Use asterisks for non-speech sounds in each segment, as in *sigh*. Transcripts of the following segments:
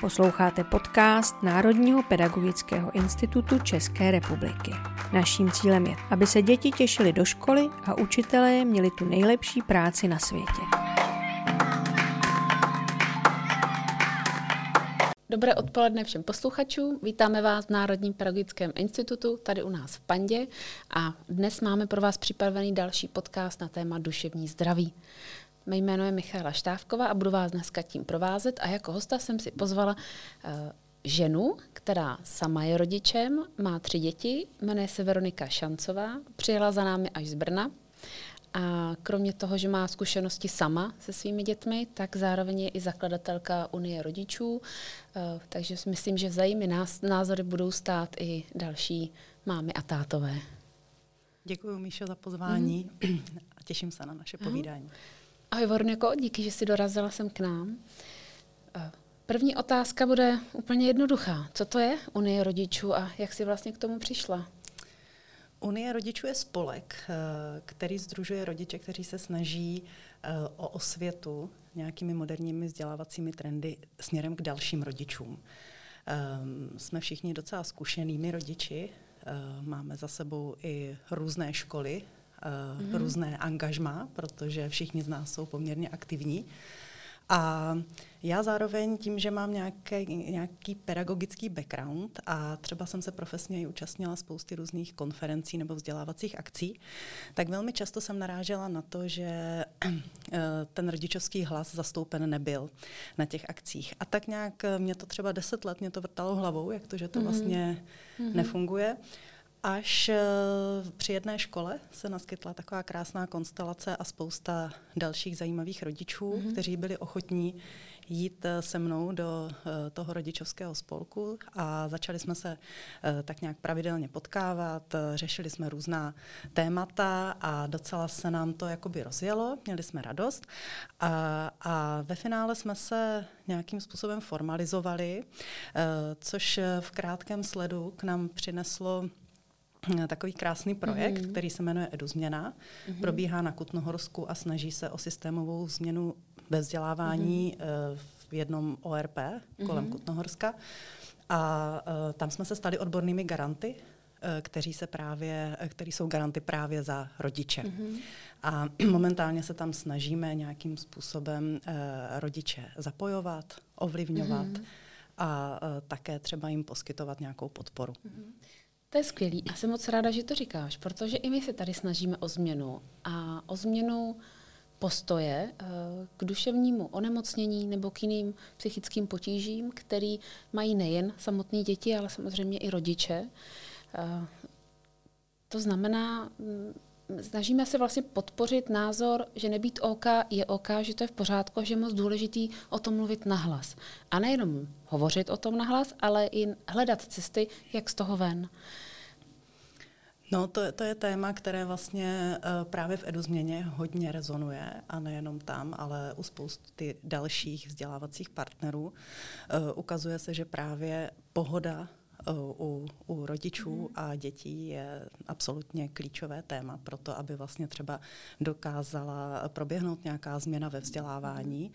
Posloucháte podcast Národního pedagogického institutu České republiky. Naším cílem je, aby se děti těšily do školy a učitelé měli tu nejlepší práci na světě. Dobré odpoledne všem posluchačům. Vítáme vás v Národním pedagogickém institutu tady u nás v Pandě a dnes máme pro vás připravený další podcast na téma duševní zdraví. Mé jméno je Michála Štávková a budu vás dneska tím provázet a jako hosta jsem si pozvala uh, ženu, která sama je rodičem, má tři děti, jmenuje se Veronika Šancová, přijela za námi až z Brna a kromě toho, že má zkušenosti sama se svými dětmi, tak zároveň je i zakladatelka Unie rodičů, uh, takže si myslím, že nás, názory budou stát i další mámy a tátové. Děkuji, Míšo, za pozvání mm. a těším se na naše povídání. Ahoj Vorniko, díky, že jsi dorazila sem k nám. První otázka bude úplně jednoduchá. Co to je Unie rodičů a jak jsi vlastně k tomu přišla? Unie rodičů je spolek, eh, který združuje rodiče, kteří se snaží eh, o osvětu nějakými moderními vzdělávacími trendy směrem k dalším rodičům. Ehm, jsme všichni docela zkušenými rodiči, eh, máme za sebou i různé školy, mm-hmm. různé angažma, protože všichni z nás jsou poměrně aktivní. A já zároveň tím, že mám nějaký, nějaký pedagogický background a třeba jsem se profesně i účastnila spousty různých konferencí nebo vzdělávacích akcí, tak velmi často jsem narážela na to, že *clears throat* eh, ten rodičovský hlas zastoupen nebyl na těch akcích. A tak nějak mě to třeba deset let mě to vrtalo hlavou, jak to, že to mhm. vlastně mm-hmm. nefunguje až eh, při jedné škole se naskytla taková krásná konstelace a spousta dalších zajímavých rodičů, mm-hmm. kteří byli ochotní jít eh, se mnou do eh, toho rodičovského spolku a začali jsme se tak nějak pravidelně potkávat, řešili jsme různá témata a docela se nám to jakoby rozjelo, měli jsme radost a, a ve finále jsme se nějakým způsobem formalizovali, což v krátkém sledu k nám přineslo takový krásný projekt, mm-hmm. který se jmenuje EduZměna. Mm-hmm. Probíhá na Kutnohorsku a snaží se o systémovou změnu ve vzdělávání mm-hmm. v jednom ORP kolem mm-hmm. Kutnohorska. A uh, tam jsme se stali odbornými garanty, uh, kteří se právě, který jsou garanty právě za rodiče. Mm-hmm. A *clears throat* momentálně se tam snažíme nějakým způsobem uh, rodiče zapojovat, ovlivňovat mm-hmm. a uh, také třeba jim poskytovat nějakou podporu. Mm-hmm. To je skvělý. Já jsem moc ráda, že to říkáš, protože i my se tady snažíme o změnu. A o změnu postoje eh, k duševnímu onemocnění nebo k jiným psychickým potížím, který mají nejen samotné děti, ale samozřejmě i rodiče. Eh, to znamená, mm, snažíme se vlastně podpořit názor, že nebýt OK je OK, že to je v pořádku, že je moc důležitý o tom mluvit nahlas. A nejenom hovořit o tom nahlas, ale i hledat cesty, jak z toho ven. No, to, to je téma, které vlastně uh, právě v eduzměně hodně rezonuje a nejenom tam, ale u spousty dalších vzdělávacích partnerů. Uh, ukazuje se, že právě pohoda u, u rodičů mm. a dětí je absolutně klíčové téma pro to, aby vlastně třeba dokázala proběhnout nějaká změna ve vzdělávání.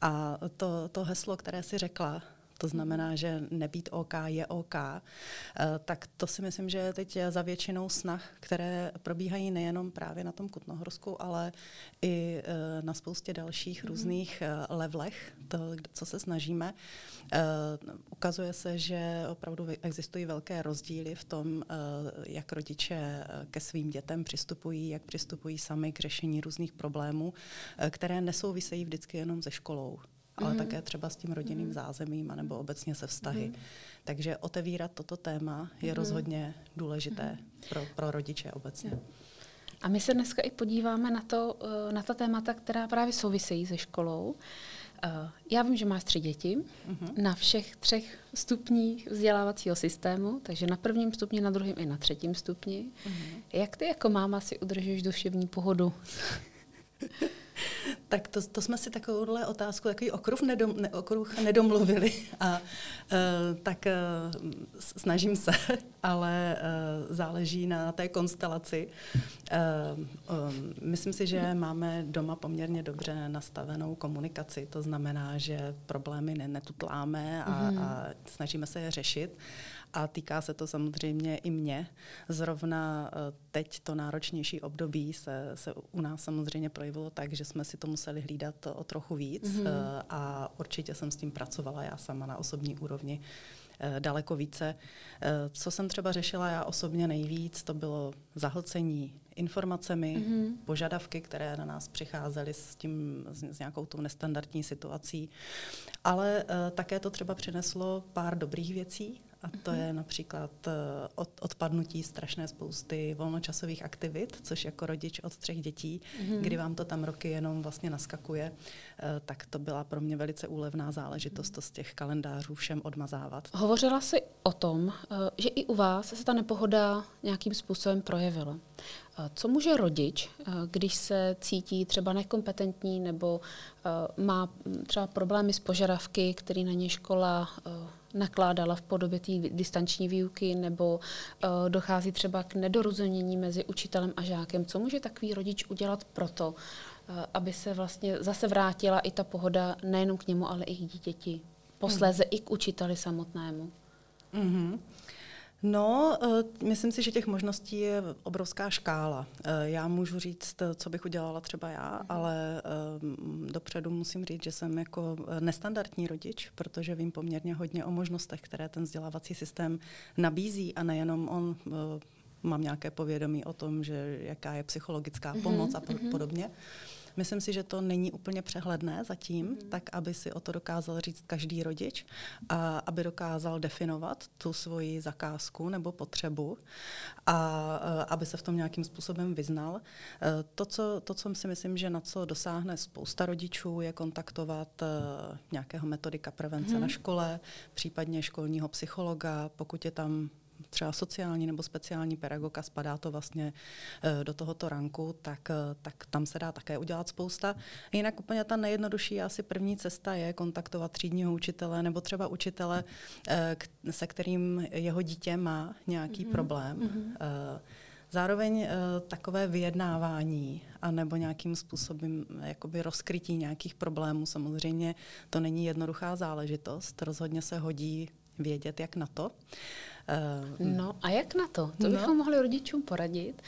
A to, to heslo, které si řekla, to znamená, že nebýt OK je OK, eh, tak to si myslím, že je teď za většinou snah, které probíhají nejenom právě na tom Kutnohorsku, ale i eh, na spoustě dalších mm-hmm. různých eh, levelech, to, co se snažíme. Ukazuje se, že opravdu existují velké rozdíly v tom, jak rodiče ke svým dětem přistupují, jak přistupují sami k řešení různých problémů, které nesouvisejí vždycky jenom se školou ale mm-hmm. také třeba s tím rodinným mm-hmm. zázemím nebo obecně se vztahy. Mm-hmm. Takže otevírat toto téma je mm-hmm. rozhodně důležité mm-hmm. pro, pro rodiče obecně. A my se dneska i podíváme na, to, eh, na ta témata, která právě souvisejí se školou. Eh, já vím, že máš tři děti mm-hmm. na všech třech stupních vzdělávacího systému, takže na prvním stupni, na druhém i na třetím stupni. Mm-hmm. Jak ty jako máma si udržuješ duševní pohodu? *laughs* Tak to, to jsme si takovouhle otázku, takový okruh, nedom, ne, okruh nedomluvili a uh, tak uh, snažím se, *laughs* ale uh, záleží na té konstelaci. Uh, um, myslím si, že máme doma poměrně dobře nastavenou komunikaci, to znamená, že problémy netutláme a, mm-hmm. a snažíme se je řešit. A týká se to samozřejmě i mě. Zrovna teď to náročnější období se, se u nás samozřejmě projevilo tak, že jsme si to museli hlídat o trochu víc mm-hmm. a určitě jsem s tím pracovala já sama na osobní úrovni eh, daleko více. Co jsem třeba řešila já osobně nejvíc, to bylo zahlcení informacemi, mm-hmm. požadavky, které na nás přicházely s, tím, s nějakou tou nestandardní situací. Ale uh, také to třeba přineslo pár dobrých věcí a to je například eh, od, odpadnutí strašné spousty volnočasových aktivit, což jako rodič od třech dětí, mm-hmm. kdy vám to tam roky jenom vlastně naskakuje, eh, tak to byla pro mě velice úlevná záležitost to z těch kalendářů všem odmazávat. Hovořila jsi o tom, eh, že i u vás se ta nepohoda nějakým způsobem projevila. Co může rodič, když se cítí třeba nekompetentní nebo má třeba problémy s požadavky, který na ně škola nakládala v podobě té distanční výuky nebo uh, dochází třeba k nedorozumění mezi učitelem a žákem. Co může takový rodič udělat proto, uh, aby se vlastně zase vrátila i ta pohoda nejenom k němu, ale i k dítěti, posléze mm. i k učiteli samotnému? Mm-hmm. No, eh, myslím si, že těch možností je obrovská škála. Eh, já můžu říct, co bych udělala třeba já, mhm. ale eh, dopředu musím říct, že jsem jako nestandardní rodič, protože vím poměrně hodně o možnostech, které ten vzdělávací systém nabízí a nejenom on mám nějaké povědomí o tom, že jaká je psychologická pomoc mm-hmm, a mhm. podobně. Mm-hmm. Myslím si, že to není úplně přehledné zatím, mm. tak aby si o to dokázal říct každý rodič a aby dokázal definovat tu svoji zakázku nebo potřebu a aby se v tom nějakým způsobem vyznal. E, to, co, to, co si myslím, že na co dosáhne spousta rodičů, je kontaktovat e, nějakého metodika prevence mm. na škole, případně školního psychologa, pokud je tam třeba sociální nebo speciální pedagoga, spadá to vlastně eh, do tohoto ranku, tak, eh, tak tam se dá také udělat spousta. Jinak úplně ta nejjednodušší asi první cesta je kontaktovat třídního učitele nebo třeba učitele, eh, se kterým jeho dítě má nějaký mm-hmm. problém. Mm-hmm. Zároveň uh, takové vyjednávání a nebo nějakým způsobem jakoby rozkrytí nějakých problémů, samozřejmě to není jednoduchá záležitost, rozhodně se hodí vědět, jak na to. Uh, no a jak na to? To no. bychom mohli rodičům poradit,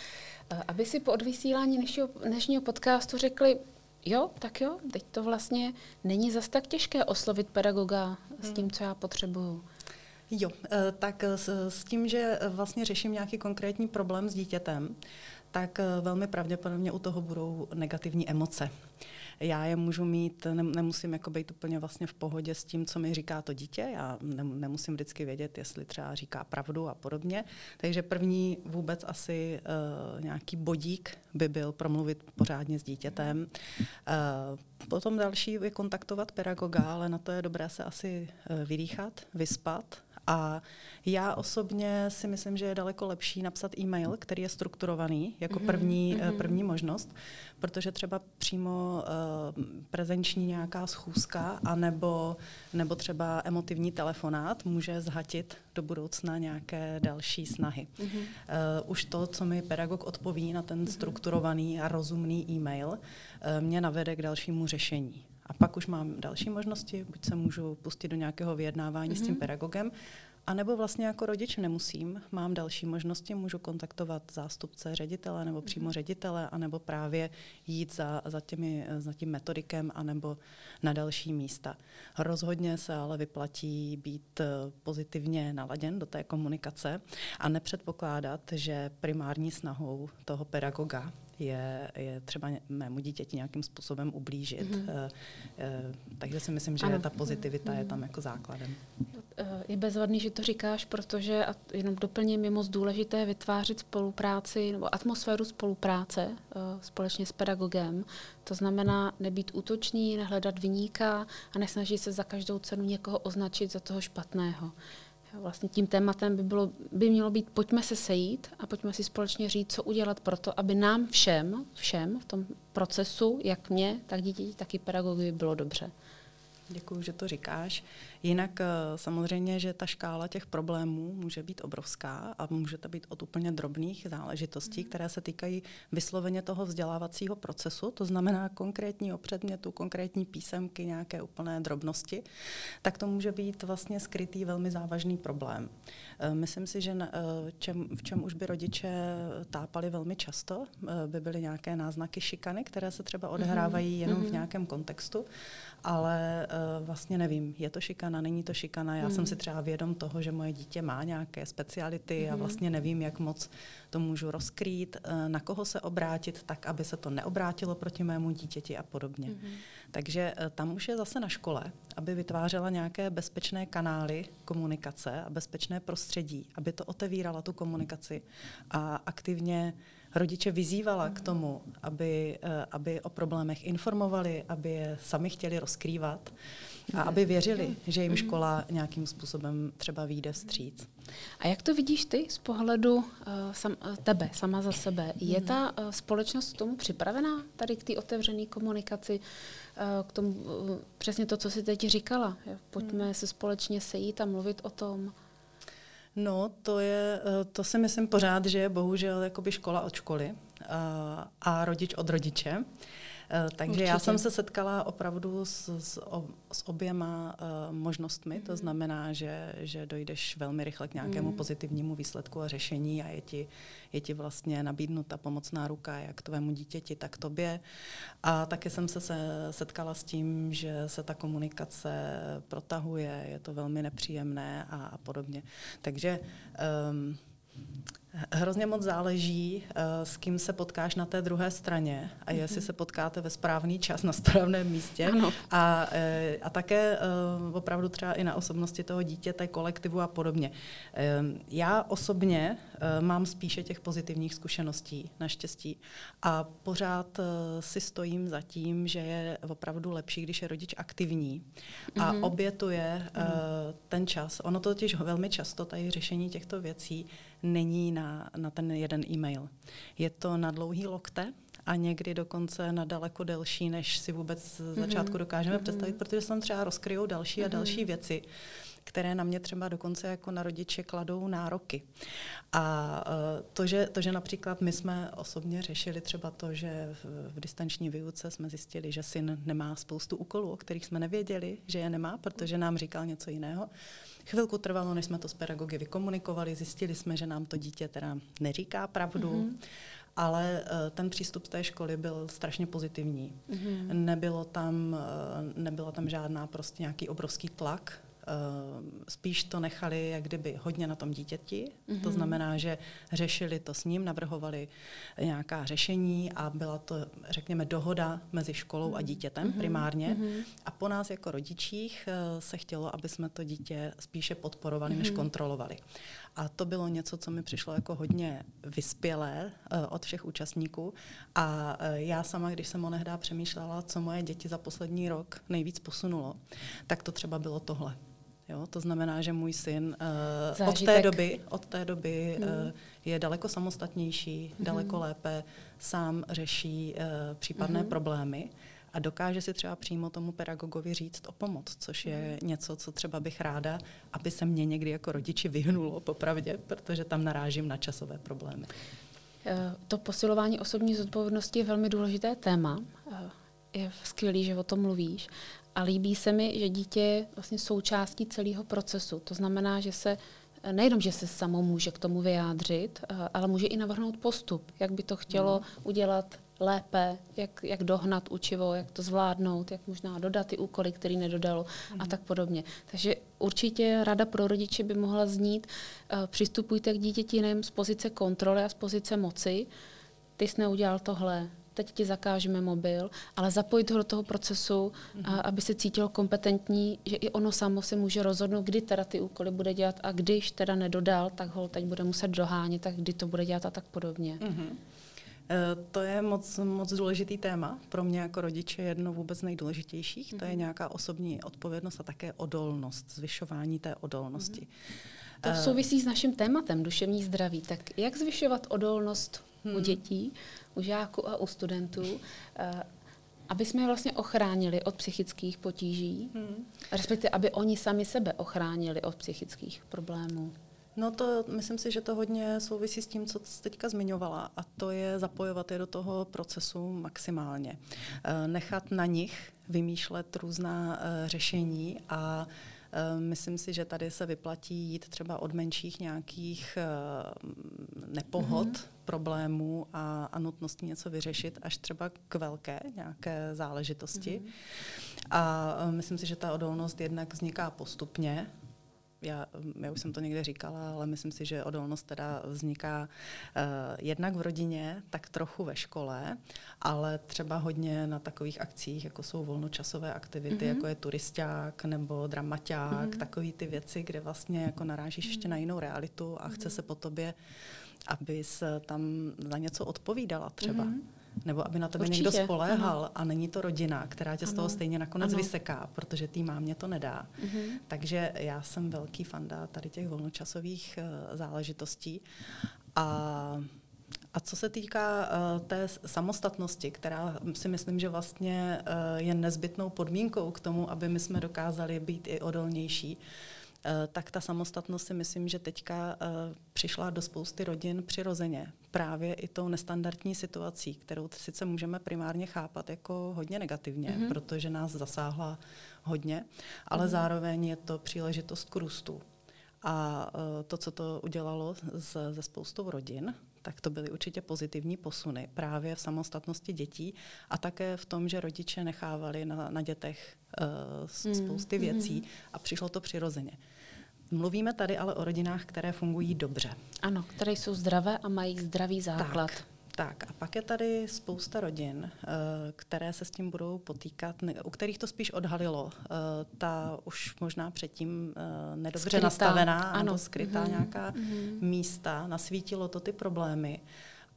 uh, aby si po odvysílání dnešního, dnešního podcastu řekli, jo, tak jo, teď to vlastně není zas tak těžké oslovit pedagoga s tím, co já potřebuju. Jo, eh, tak s, s tím, že vlastně řeším nějaký konkrétní problém s dítětem, tak velmi pravděpodobně u toho budou negativní emoce já je můžu mít, ne, nemusím jako být úplně vlastně v pohodě s tím, co mi říká to dítě, já ne, nemusím vždycky vědět, jestli třeba říká pravdu a podobně. Takže první vůbec asi uh, nějaký bodík by byl promluvit pořádně s dítětem. Uh, potom další je kontaktovat pedagoga, ale na to je dobré se asi uh, vydýchat, vyspat, a já osobně si myslím, že je daleko lepší napsat e-mail, který je strukturovaný jako mhm, první, mm-hmm. první možnost, protože třeba přímo uh, prezenční nějaká schůzka anebo, nebo třeba emotivní telefonát může zhatit do budoucna nějaké další snahy. Mm-hmm. Uh, už to, co mi pedagog odpoví na ten mm-hmm. strukturovaný a rozumný e-mail, uh, mě navede k dalšímu řešení. A pak už mám další možnosti, buď se můžu pustit do nějakého vyjednávání mm-hmm. s tím mhm. pedagogem, a nebo vlastně jako rodič nemusím, mám další možnosti, můžu kontaktovat zástupce ředitele nebo přímo mhm. ředitele, anebo právě jít za, za, těmi, za tím metodikem, anebo na další místa. Rozhodně se ale vyplatí být eh, pozitivně naladěn do té komunikace a nepředpokládat, že primární snahou toho pedagoga je, je třeba mému dítěti nějakým způsobem ublížit. Mm-hmm. Uh, uh, takže si myslím, že ano. ta pozitivita mm-hmm. je tam jako základem. Je bezvadný, že to říkáš, protože, a jenom doplním, je moc důležité vytvářet spolupráci nebo atmosféru spolupráce uh, společně s pedagogem. To znamená nebýt útočný, nehledat vyníka a nesnažit se za každou cenu někoho označit za toho špatného. vlastně tím tématem by, bylo, by mělo být pojďme se sejít a pojďme si společně říct, co udělat pro to, aby nám všem, všem v tom procesu, jak mě, tak děti, tak i pedagogy bylo dobře. Děkuji, že to říkáš. Jinak eh, samozřejmě, že ta škála těch problémů může být obrovská a může to být od úplně drobných záležitostí, mm. které se týkají vysloveně toho vzdělávacího procesu, to znamená konkrétního předmětu, konkrétní písemky, nějaké úplné drobnosti, tak to může být vlastně skrytý velmi závažný problém. Eh, myslím si, že eh, čem, v čem už by rodiče tápali velmi často, by byly nějaké náznaky šikany, které se třeba odehrávají jenom v nějakém kontextu ale vlastně nevím, je to šikana, není to šikana. Já mm. jsem hmm. si třeba vědom toho, že moje dítě má nějaké speciality mm. a hmm. vlastně nevím, jak moc to můžu rozkrýt, uh, na koho se obrátit, tak, aby se to neobrátilo proti mému dítěti a podobně. Mm. Takže uh, tam už je zase na škole, aby vytvářela nějaké bezpečné kanály komunikace a bezpečné prostředí, aby to otevírala tu komunikaci a aktivně rodiče vyzývala k tomu, aby, eh, aby o problémech informovali, aby je sami chtěli rozkrývat a aby věřili, že jim škola nějakým způsobem třeba vyjde vstříc. A jak to vidíš ty z pohledu uh, sam, uh, tebe, sama za sebe? Je ta uh, společnost k tomu připravená, tady k té otevřené komunikaci, uh, k tomu uh, přesně to, co jsi teď říkala? Pojďme hmm. se společně sejít a mluvit o tom. No, to je, to si myslím pořád, že je bohužel jakoby škola od školy a, a rodič od rodiče. Eh, takže Určitě. já jsem se setkala opravdu s, s, s oběma uh, možnostmi, to mhm. znamená, že, že dojdeš velmi rychle k nějakému mm. pozitivnímu výsledku a řešení a je ti, je ti vlastně nabídnuta pomocná ruka jak tvému dítěti, tak tobě. A taky jsem se, se setkala s tím, že se ta komunikace protahuje, je to velmi nepříjemné a, a podobně. Takže um, Hrozně moc záleží, eh, s kým se potkáš na té druhé straně a mhm. jestli se potkáte ve správný čas na správném místě. Ano. A, eh, a také eh, opravdu třeba i na osobnosti toho dítěte, kolektivu a podobně. Já osobně mám spíše těch pozitivních zkušeností, naštěstí. A pořád si stojím za tím, že je opravdu lepší, když je rodič aktivní a mm-hmm. obětuje mm-hmm. ten čas. Ono totiž velmi často tady řešení těchto věcí není na, na ten jeden e-mail. Je to na dlouhý lokte a někdy dokonce na daleko delší, než si vůbec z začátku mhm. dokážeme mm-hmm. představit, protože se tam třeba rozkryjou další a další mm-hmm. věci které na mě třeba dokonce jako na rodiče kladou nároky. A e, to že, to, že například my jsme osobně řešili třeba to, že v, v distanční výuce jsme zjistili, že syn nemá spoustu úkolů, o kterých jsme nevěděli, že je nemá, protože nám říkal něco jiného. Chvilku trvalo, než jsme to s pedagogy vykomunikovali, zjistili jsme, že nám to dítě teda neříká pravdu. Mm-hmm ale uh, ten přístup z té školy byl strašně pozitivní. Mm-hmm. Nebylo tam, uh, nebyla tam žádná prostě nějaký obrovský tlak spíš to nechali jak kdyby hodně na tom dítěti. Mm-hmm. To znamená, že řešili to s ním, navrhovali nějaká řešení a byla to, řekněme, dohoda mezi školou a dítětem mm-hmm. primárně. Mm-hmm. A po nás jako rodičích eh, se chtělo, aby jsme to dítě spíše podporovali, mm-hmm. než mhm. kontrolovali. A to bylo něco, co mi přišlo jako hodně vyspělé uh, od všech účastníků. A uh, já sama, když jsem onehdá přemýšlela, co moje děti za poslední rok nejvíc posunulo, tak to třeba bylo tohle. Jo, to znamená, že můj syn uh, od té doby, od té doby hmm. uh, je daleko samostatnější, hmm. daleko lépe sám řeší uh, případné hmm. problémy a dokáže si třeba přímo tomu pedagogovi říct o pomoc, což je hmm. něco, co třeba bych ráda, aby se mě někdy jako rodiči vyhnulo popravdě, protože tam narážím na časové problémy. To posilování osobní zodpovědnosti je velmi důležité téma. Je skvělý, že o tom mluvíš. A líbí se mi, že dítě je vlastně součástí celého procesu. To znamená, že se nejenom, že se samo může k tomu vyjádřit, eh, ale může i navrhnout postup, jak by to chtělo mm. udělat lépe, jak, jak dohnat učivo, jak to zvládnout, jak možná dodat ty úkoly, které nedodalo mm. a mhm. tak podobně. Takže určitě rada pro rodiče by mohla znít, uh, přistupujte k dítěti nejen z pozice kontroly a z pozice moci, ty jsi neudělal tohle, teď ti zakážeme mobil, ale zapojit ho do toho procesu, mm-hmm. a, aby se cítilo kompetentní, že i ono samo se může rozhodnout, kdy teda ty úkoly bude dělat a když teda nedodal, tak ho teď bude muset dohánět, tak kdy to bude dělat a tak podobně. Mm-hmm. To je moc, moc důležitý téma. Pro mě jako rodiče jedno vůbec nejdůležitějších. Mm-hmm. To je mhm. nějaká osobní odpovědnost a také odolnost, zvyšování té odolnosti. Mm-hmm. To souvisí s naším tématem duševní zdraví. Tak jak zvyšovat odolnost hmm. u dětí, u žáků a u studentů, aby jsme je vlastně ochránili od psychických potíží, hmm. respektive aby oni sami sebe ochránili od psychických problémů? No to myslím si, že to hodně souvisí s tím, co jsi teďka zmiňovala a to je zapojovat je do toho procesu maximálně. Eh, nechat na nich vymýšlet různá eh, řešení a eh, Myslím si, že tady se vyplatí jít třeba od menších nějakých nepohod, mm-hmm. problémů a, a nutnosti něco vyřešit, až třeba k velké nějaké záležitosti. Mm-hmm. A myslím si, že ta odolnost jednak vzniká postupně, já, já už jsem to někde říkala, ale myslím si, že odolnost teda vzniká uh, jednak v rodině, tak trochu ve škole, ale třeba hodně na takových akcích, jako jsou volnočasové aktivity, mm-hmm. jako je turisták nebo dramaťák, mm-hmm. takové ty věci, kde vlastně jako narážíš mm-hmm. ještě na jinou realitu a mm-hmm. chce se po tobě, abys tam za něco odpovídala třeba. Mm-hmm nebo aby na tebe Určitě. někdo spoléhal ano. a není to rodina, která tě ano. z toho stejně nakonec ano. vyseká, protože tý mámě to nedá. Uh-huh. Takže já jsem velký fanda tady těch volnočasových uh, záležitostí a a co se týká uh, té samostatnosti, která si myslím, že vlastně uh, je nezbytnou podmínkou k tomu, aby my jsme dokázali být i odolnější, uh, tak ta samostatnost si myslím, že teďka eh, přišla do spousty rodin přirozeně. Právě i tou nestandardní situací, kterou sice můžeme primárně chápat jako hodně negativně, mm-hmm. protože nás zasáhla hodně, ale mm-hmm. zároveň je to příležitost k růstu. A eh, to, co to udělalo ze spoustou rodin, tak to byly určitě pozitivní posuny právě v samostatnosti dětí a také v tom, že rodiče nechávali na, na dětech uh, spousty mm. věcí a přišlo to přirozeně. Mluvíme tady ale o rodinách, které fungují dobře. Ano, které jsou zdravé a mají zdravý základ. Tak. Tak a pak je tady spousta rodin, eh, které se s tím budou potýkat, u kterých to spíš odhalilo. Eh, ta už možná předtím eh, nedobře skrytá. nastavená ano. nebo skrytá mm-hmm. nějaká mm-hmm. místa, nasvítilo to ty problémy.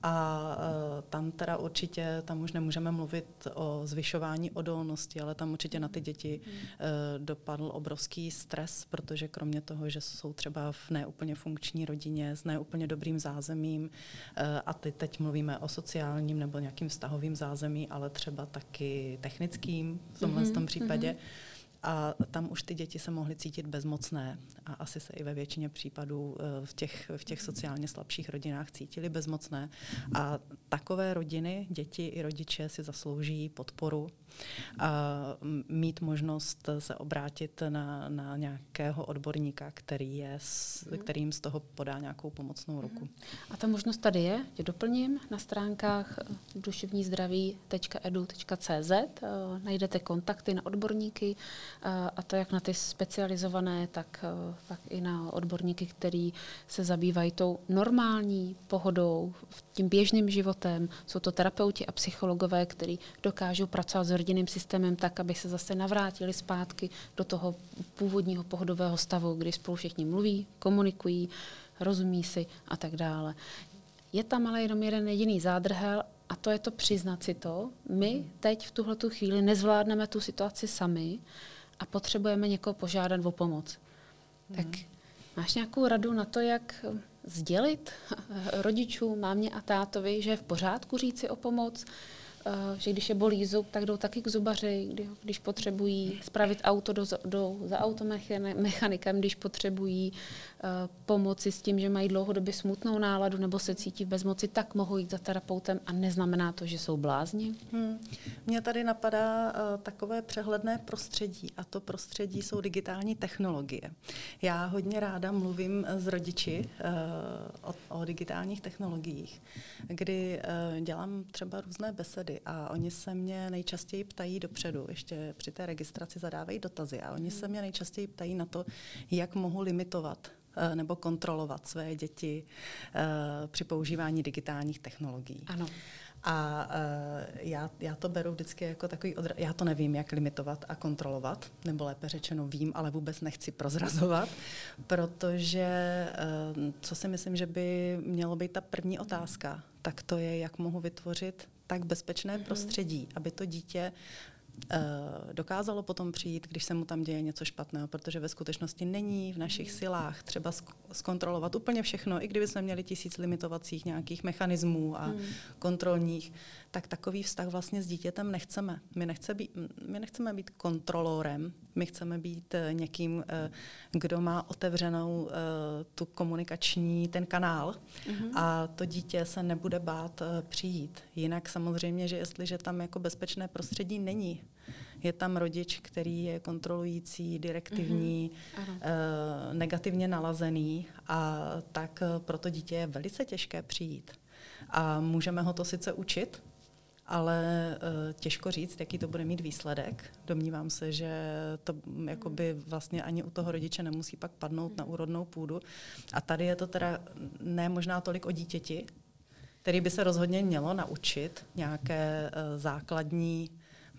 A uh, tam teda určitě, tam už nemůžeme mluvit o zvyšování odolnosti, ale tam určitě na ty děti uh, dopadl obrovský stres, protože kromě toho, že jsou třeba v neúplně funkční rodině s neúplně dobrým zázemím, uh, a ty teď mluvíme o sociálním nebo nějakým vztahovým zázemí, ale třeba taky technickým v tomhle mm-hmm. tom případě, mm-hmm a tam už ty děti se mohly cítit bezmocné a asi se i ve většině případů eh, v těch, v těch sociálně slabších rodinách cítili bezmocné. A takové rodiny, děti i rodiče si zaslouží podporu a mít možnost se obrátit na, na nějakého odborníka, který je, mhm. kterým z toho podá nějakou pomocnou ruku. Mhm. A ta možnost tady je, tě doplním, na stránkách duševnízdraví.edu.cz eh, najdete kontakty na odborníky eh, a to jak na ty specializované, tak, eh, tak i na odborníky, který se zabývají tou normální pohodou, tím běžným životem. Jsou to terapeuti a psychologové, kteří dokážou pracovat s rodinným systémem tak, aby se zase navrátili zpátky do toho původního pohodového stavu, kdy spolu všichni mluví, komunikují, rozumí si a tak dále. Je tam ale jenom jeden jediný zádrhel a to je to přiznat si to. My teď v tuhle chvíli nezvládneme tu situaci sami a potřebujeme někoho požádat o pomoc. Hmm. Tak máš nějakou radu na to, jak sdělit *laughs* rodičům, mámě a tátovi, že je v pořádku říct si o pomoc, že když je bolí zub, tak jdou taky k zubaři, kdy, když potřebují spravit auto, do, do, za automechanikem, když potřebují uh, pomoci s tím, že mají dlouhodobě smutnou náladu nebo se cítí v bezmoci, tak mohou jít za terapeutem a neznamená to, že jsou blázni? Hmm. Mně tady napadá uh, takové přehledné prostředí a to prostředí jsou digitální technologie. Já hodně ráda mluvím s rodiči uh, o, o digitálních technologiích, kdy uh, dělám třeba různé besedy a oni se mě nejčastěji ptají dopředu, ještě při té registraci zadávají dotazy a oni se mě nejčastěji ptají na to, jak mohu limitovat eh, nebo kontrolovat své děti uh, při používání digitálních technologií. Ano. A uh, já, já to beru vždycky jako takový odra- Já to nevím, jak limitovat a kontrolovat, nebo lépe řečeno vím, ale vůbec nechci prozrazovat, protože uh, co si myslím, že by mělo být ta první otázka, tak to je, jak mohu vytvořit tak bezpečné mm-hmm. prostředí, aby to dítě dokázalo potom přijít, když se mu tam děje něco špatného, protože ve skutečnosti není v našich silách třeba zkontrolovat úplně všechno, i kdyby jsme měli tisíc limitovacích nějakých mechanismů a hmm. kontrolních, tak takový vztah vlastně s dítětem nechceme. My, nechce být, my nechceme být kontrolorem, my chceme být eh, někým, eh, kdo má otevřenou eh, tu komunikační, ten kanál mm-hmm. a to dítě se nebude bát přijít. Jinak samozřejmě, že jestliže tam jako bezpečné prostředí není, je tam rodič, který je kontrolující, direktivní, mm-hmm. negativně nalazený a tak pro to dítě je velice těžké přijít. A můžeme ho to sice učit, ale uh, těžko říct, jaký to bude mít výsledek. Domnívám se, že to jakoby vlastně ani u toho rodiče nemusí pak padnout na úrodnou půdu. A tady je to teda ne možná tolik o dítěti, který by se rozhodně mělo naučit nějaké uh, základní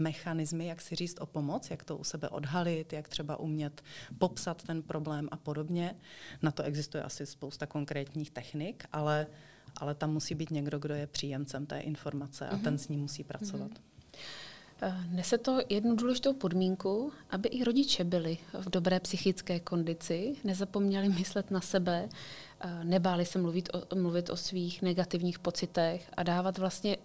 mechanismy, jak si říct o pomoc, jak to u sebe odhalit, jak třeba umět popsat ten problém a podobně. Na to existuje asi spousta konkrétních technik, ale ale tam musí být někdo, kdo je příjemcem té informace a mm-hmm. ten s ní musí pracovat. Mm-hmm. Nese to jednu důležitou podmínku, aby i rodiče byli v dobré psychické kondici, nezapomněli myslet na sebe, eh, nebáli se mluvit o, mluvit o svých negativních pocitech a dávat vlastně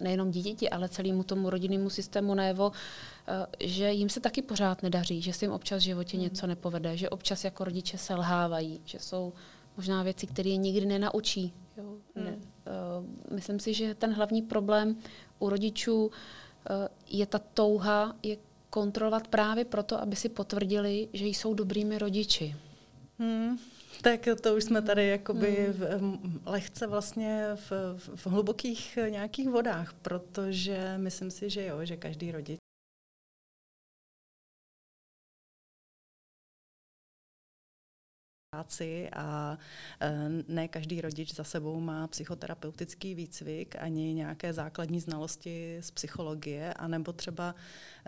nejenom dítěti, ale celému tomu rodinnému systému najevo, eh, že jim se taky pořád nedaří, že se jim občas v životě mm. něco nepovede, že občas jako rodiče selhávají, že jsou možná věci, které je nikdy nenaučí. Jo? Hmm. Ne, uh, myslím si, že ten hlavní problém u rodičů uh, je ta touha je kontrolovat právě proto, aby si potvrdili, že jsou dobrými rodiči. Hmm. Tak to už jsme tady jakoby hmm. v, lehce vlastně v, v hlubokých nějakých vodách, protože myslím si, že jo, že každý rodič práci a e, ne každý rodič za sebou má psychoterapeutický výcvik ani nějaké základní znalosti z psychologie, anebo třeba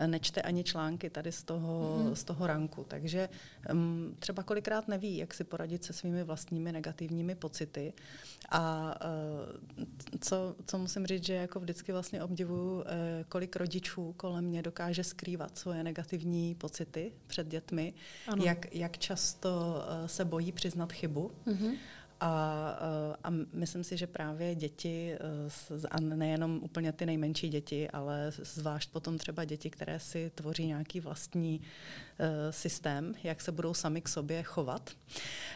nečte ani články tady z toho, mm. z toho ranku. Takže um, třeba kolikrát neví, jak si poradit se svými vlastními negativními pocity. A uh, co, co musím říct, že jako vždycky vlastně obdivuju, kolik rodičů kolem mě dokáže skrývat svoje negativní pocity před dětmi, jak, jak často se bojí přiznat chybu. Mm-hmm. A, eh, a myslím si, že právě děti, eh, a nejenom úplně ty nejmenší děti, ale zvlášť potom třeba děti, které si tvoří nějaký vlastní systém, jak se budou sami k sobě chovat,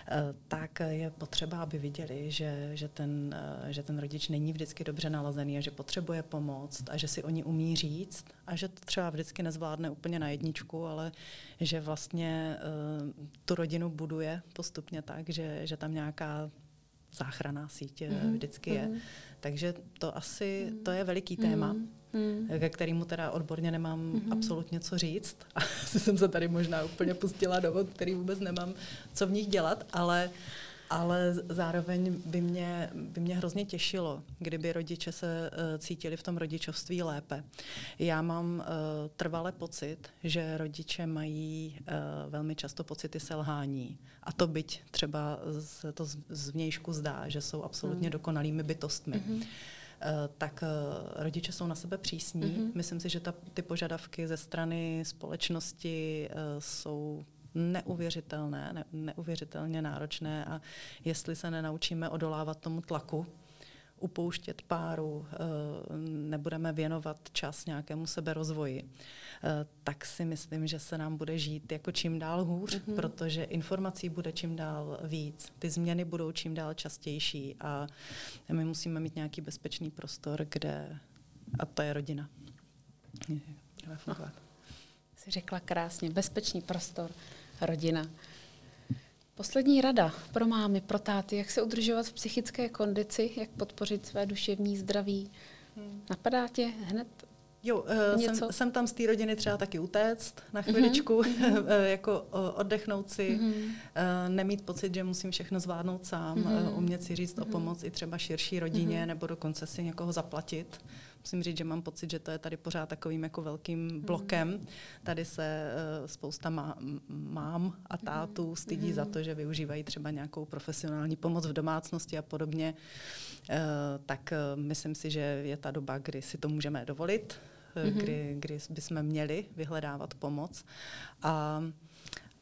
eh, tak je potřeba, aby viděli, že, že, ten, eh, že ten rodič není vždycky dobře nalazený a že potřebuje pomoc a že si oni umí říct a že to třeba vždycky nezvládne úplně na jedničku, ale že vlastně tu rodinu buduje postupně tak, že, že tam nějaká záchraná síť mm-hmm. vždycky je. Mm-hmm. Takže to asi, to je veliký téma. Mm-hmm hmm. ke kterému teda odborně nemám hmm. absolutně co říct. *laughs* Asi jsem se tady možná úplně pustila do vod, který vůbec nemám co v nich dělat, ale ale zároveň by mě, by mě hrozně těšilo, kdyby rodiče se uh, cítili v tom rodičovství lépe. Já mám uh, trvale pocit, že rodiče mají uh, velmi často pocity selhání. A to byť třeba se to z vnějšku zdá, že jsou absolutně hmm. dokonalými bytostmi. Hmm. Eh, tak eh, rodiče jsou na sebe přísní. Mm-hmm. Myslím si, že ta, ty požadavky ze strany společnosti eh, jsou neuvěřitelné, ne, neuvěřitelně náročné a jestli se nenaučíme odolávat tomu tlaku, upouštět páru, nebudeme věnovat čas nějakému seberozvoji, Eh, tak si myslím, že se nám bude žít jako čím dál hůř, mm-hmm. protože informací bude čím dál víc, ty změny budou čím dál častější a my musíme mít nějaký bezpečný prostor, kde, a to je rodina. Budeme fungovat. No, jsi řekla krásně, bezpečný prostor, rodina. Poslední rada pro mámy, pro táty, jak se udržovat v psychické kondici, jak podpořit své duševní zdraví. Hmm. Napadá tě hned Jo, uh, jsem, jsem tam z té rodiny třeba taky utéct na mhm, chviličku, mm-hmm. *laughs* jako oddechnout si, mm-hmm. uh, nemít pocit, že musím všechno zvládnout sám, mm-hmm. uh, umět si říct mm-hmm. o mhm. pomoc i třeba širší rodině, mm-hmm. nebo dokonce si někoho zaplatit. Musím říct, že mám pocit, že to je tady pořád takovým jako velkým blokem. Mm-hmm. Tady se uh, spousta má, mám a tátů stydí mm-hmm. za to, že využívají třeba nějakou profesionální pomoc v domácnosti a podobně. Uh, tak uh, myslím si, že je ta doba, kdy si to můžeme dovolit mm-hmm. kdy, kdy bychom měli vyhledávat pomoc. A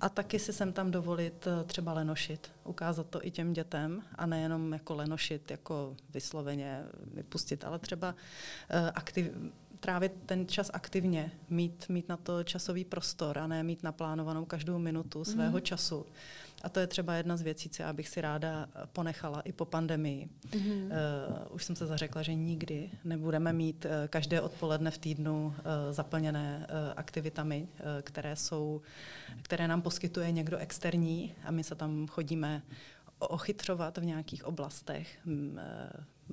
a taky si sem tam dovolit eh, třeba lenošit, ukázat to i těm dětem a nejenom jako lenošit, jako vysloveně vypustit, ale třeba uh, aktiv, trávit ten čas aktivně, mít, mít na to časový prostor a ne mít naplánovanou každou minutu svého mm. času. A to je třeba jedna z věcí, co já bych si ráda ponechala i po pandemii. Mm-hmm. Uh, už jsem se zařekla, že nikdy nebudeme mít uh, každé odpoledne v týdnu uh, zaplněné uh, aktivitami, uh, které, jsou, které nám poskytuje někdo externí a my se tam chodíme ochytřovat v nějakých oblastech.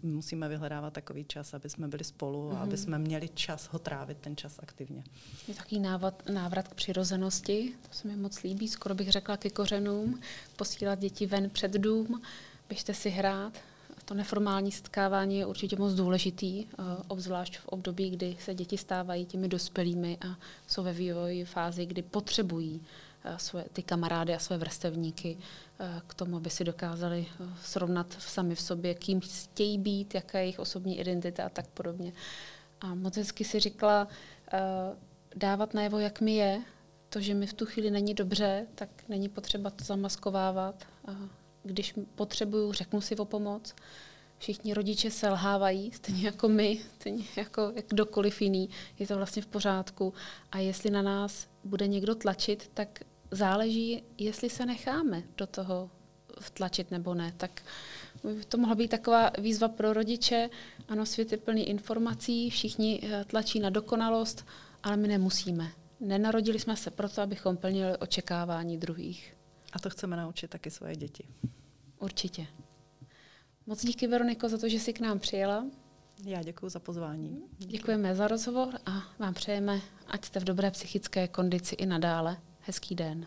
Musíme vyhledávat takový čas, aby jsme byli spolu a aby mhm. jsme měli čas ho trávit, ten čas aktivně. Je takový návrat, návrat k přirozenosti, to se mi moc líbí, skoro bych řekla ke kořenům, posílat děti ven před dům, běžte si hrát. To neformální setkávání je určitě moc důležitý, eh, obzvlášť v období, kdy se děti stávají těmi dospělými a jsou ve vývoji fázi, kdy potřebují své, ty kamarády a své vrstevníky k tomu, aby si dokázali srovnat sami v sobě, kým chtějí být, jaká je jejich osobní identita a tak podobně. A moc hezky si říkala, dávat najevo, jak mi je, to, že mi v tu chvíli není dobře, tak není potřeba to zamaskovávat. Když potřebuju, řeknu si o pomoc. Všichni rodiče selhávají, stejně jako my, stejně jako kdokoliv jiný. Je to vlastně v pořádku. A jestli na nás bude někdo tlačit, tak záleží, jestli se necháme do toho vtlačit nebo ne. Tak to mohla být taková výzva pro rodiče. Ano, svět je plný informací, všichni eh, tlačí na dokonalost, ale my nemusíme. Nenarodili jsme se proto, abychom plnili očekávání druhých. A to chceme naučit taky svoje děti. Určitě. Moc díky, Veroniko, za to, že jsi k nám přijela. Já děkuji za pozvání. Děkujeme za rozhovor a vám přejeme, ať jste v dobré psychické kondici i nadále. Hezký den.